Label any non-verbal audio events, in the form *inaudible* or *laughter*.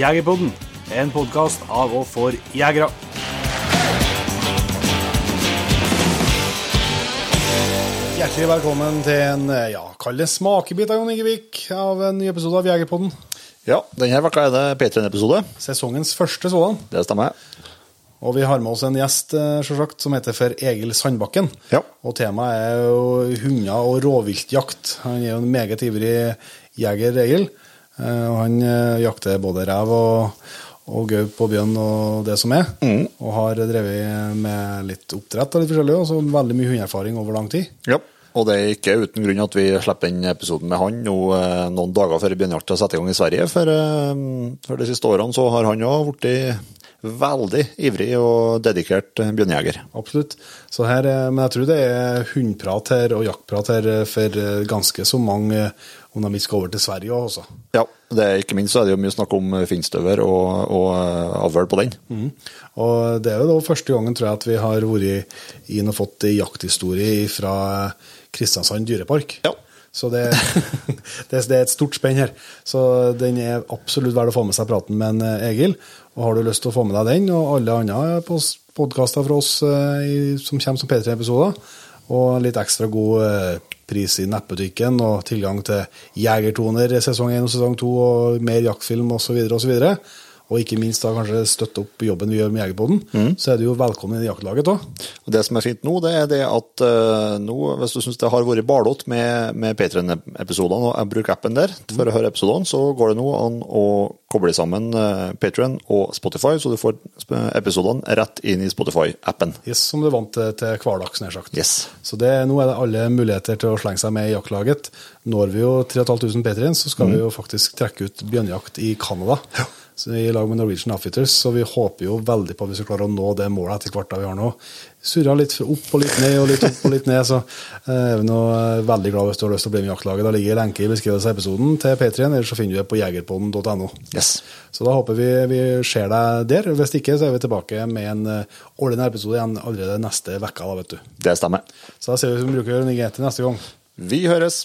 Jegerpodden, en podkast av og for jegere. Hjertelig velkommen til en eh, ja, kall det smakebit av Jon Ingevik av en ny episode av Jegerpodden. Ja, denne uka er det P3-episode. Sesongens første sådan. Det stemmer. Og vi har med oss en gjest eh, selvsagt, som heter for Egil Sandbakken. Ja. Og temaet er jo hunder og rovviltjakt. Han er jo en meget ivrig jeger, Egil. Eh, Og han eh, jakter både rev og, og gaup og bjørn og det som er. Og har drevet med litt oppdrett og litt forskjellig, og så veldig mye hundeerfaring over lang tid. Ja. Og det er ikke uten grunn at vi slipper inn episoden med han nå eh, noen dager før bjørnjakta setter i gang i Sverige. For, for de siste årene så har han òg blitt veldig ivrig og dedikert eh, bjørnejeger. Absolutt. Så her, eh, men jeg tror det er hundprat her og jaktprat her eh, for ganske så mange om de ikke skal over til Sverige også. Ja, det er ikke minst så er det jo mye snakk om finstøver og, og avl på den. Og det er jo da første gangen tror jeg at vi har vært inn og fått jakthistorie fra Kristiansand dyrepark. Ja. Så det, *laughs* det, det er et stort spenn her. Så den er absolutt verdt å få med seg praten med en eh, Egil. Og har du lyst til å få med deg den, og alle andre podkaster fra oss eh, i- som kommer som P3-episoder, og litt ekstra god eh, pris i nettbutikken og tilgang til Jegertoner sesong 1 og sesong 2 og mer jaktfilm osv. osv. Og ikke minst da kanskje støtte opp jobben vi gjør med Jegerpodden, så er du jo velkommen i jaktlaget òg. Og Det som er fint nå, det er det at uh, nå, hvis du syns det har vært barlott med, med Patreon-episodene, og jeg bruker appen der for å høre episodene, så går det nå an å koble sammen uh, Patreon og Spotify, så du får sp- episodene rett inn i Spotify-appen. Yes, som du er vant til, til hverdags, nær sagt. Yes. Så det, nå er det alle muligheter til å slenge seg med i jaktlaget. Når vi jo 3500 P3-en, så skal vi jo faktisk trekke ut bjørnejakt i Canada. Så I lag med Norwegian Affiters, så vi håper jo veldig på at vi skal klare å nå det målet etter hvert vi har nå. Surra litt opp og litt ned og litt opp og litt ned, så eh, er vi nå eh, veldig glad hvis du har lyst til å bli med i jaktlaget. Da ligger lenke i beskrivelsen av episoden til P3-en, eller så finner du det på jegerpodden.no. Yes. Så da håper vi vi ser deg der. Hvis ikke, så er vi tilbake med en uh, ordinær episode igjen allerede neste uke, da, vet du. Det stemmer. Så da ser vi som vi bruker til neste gang. Vi høres.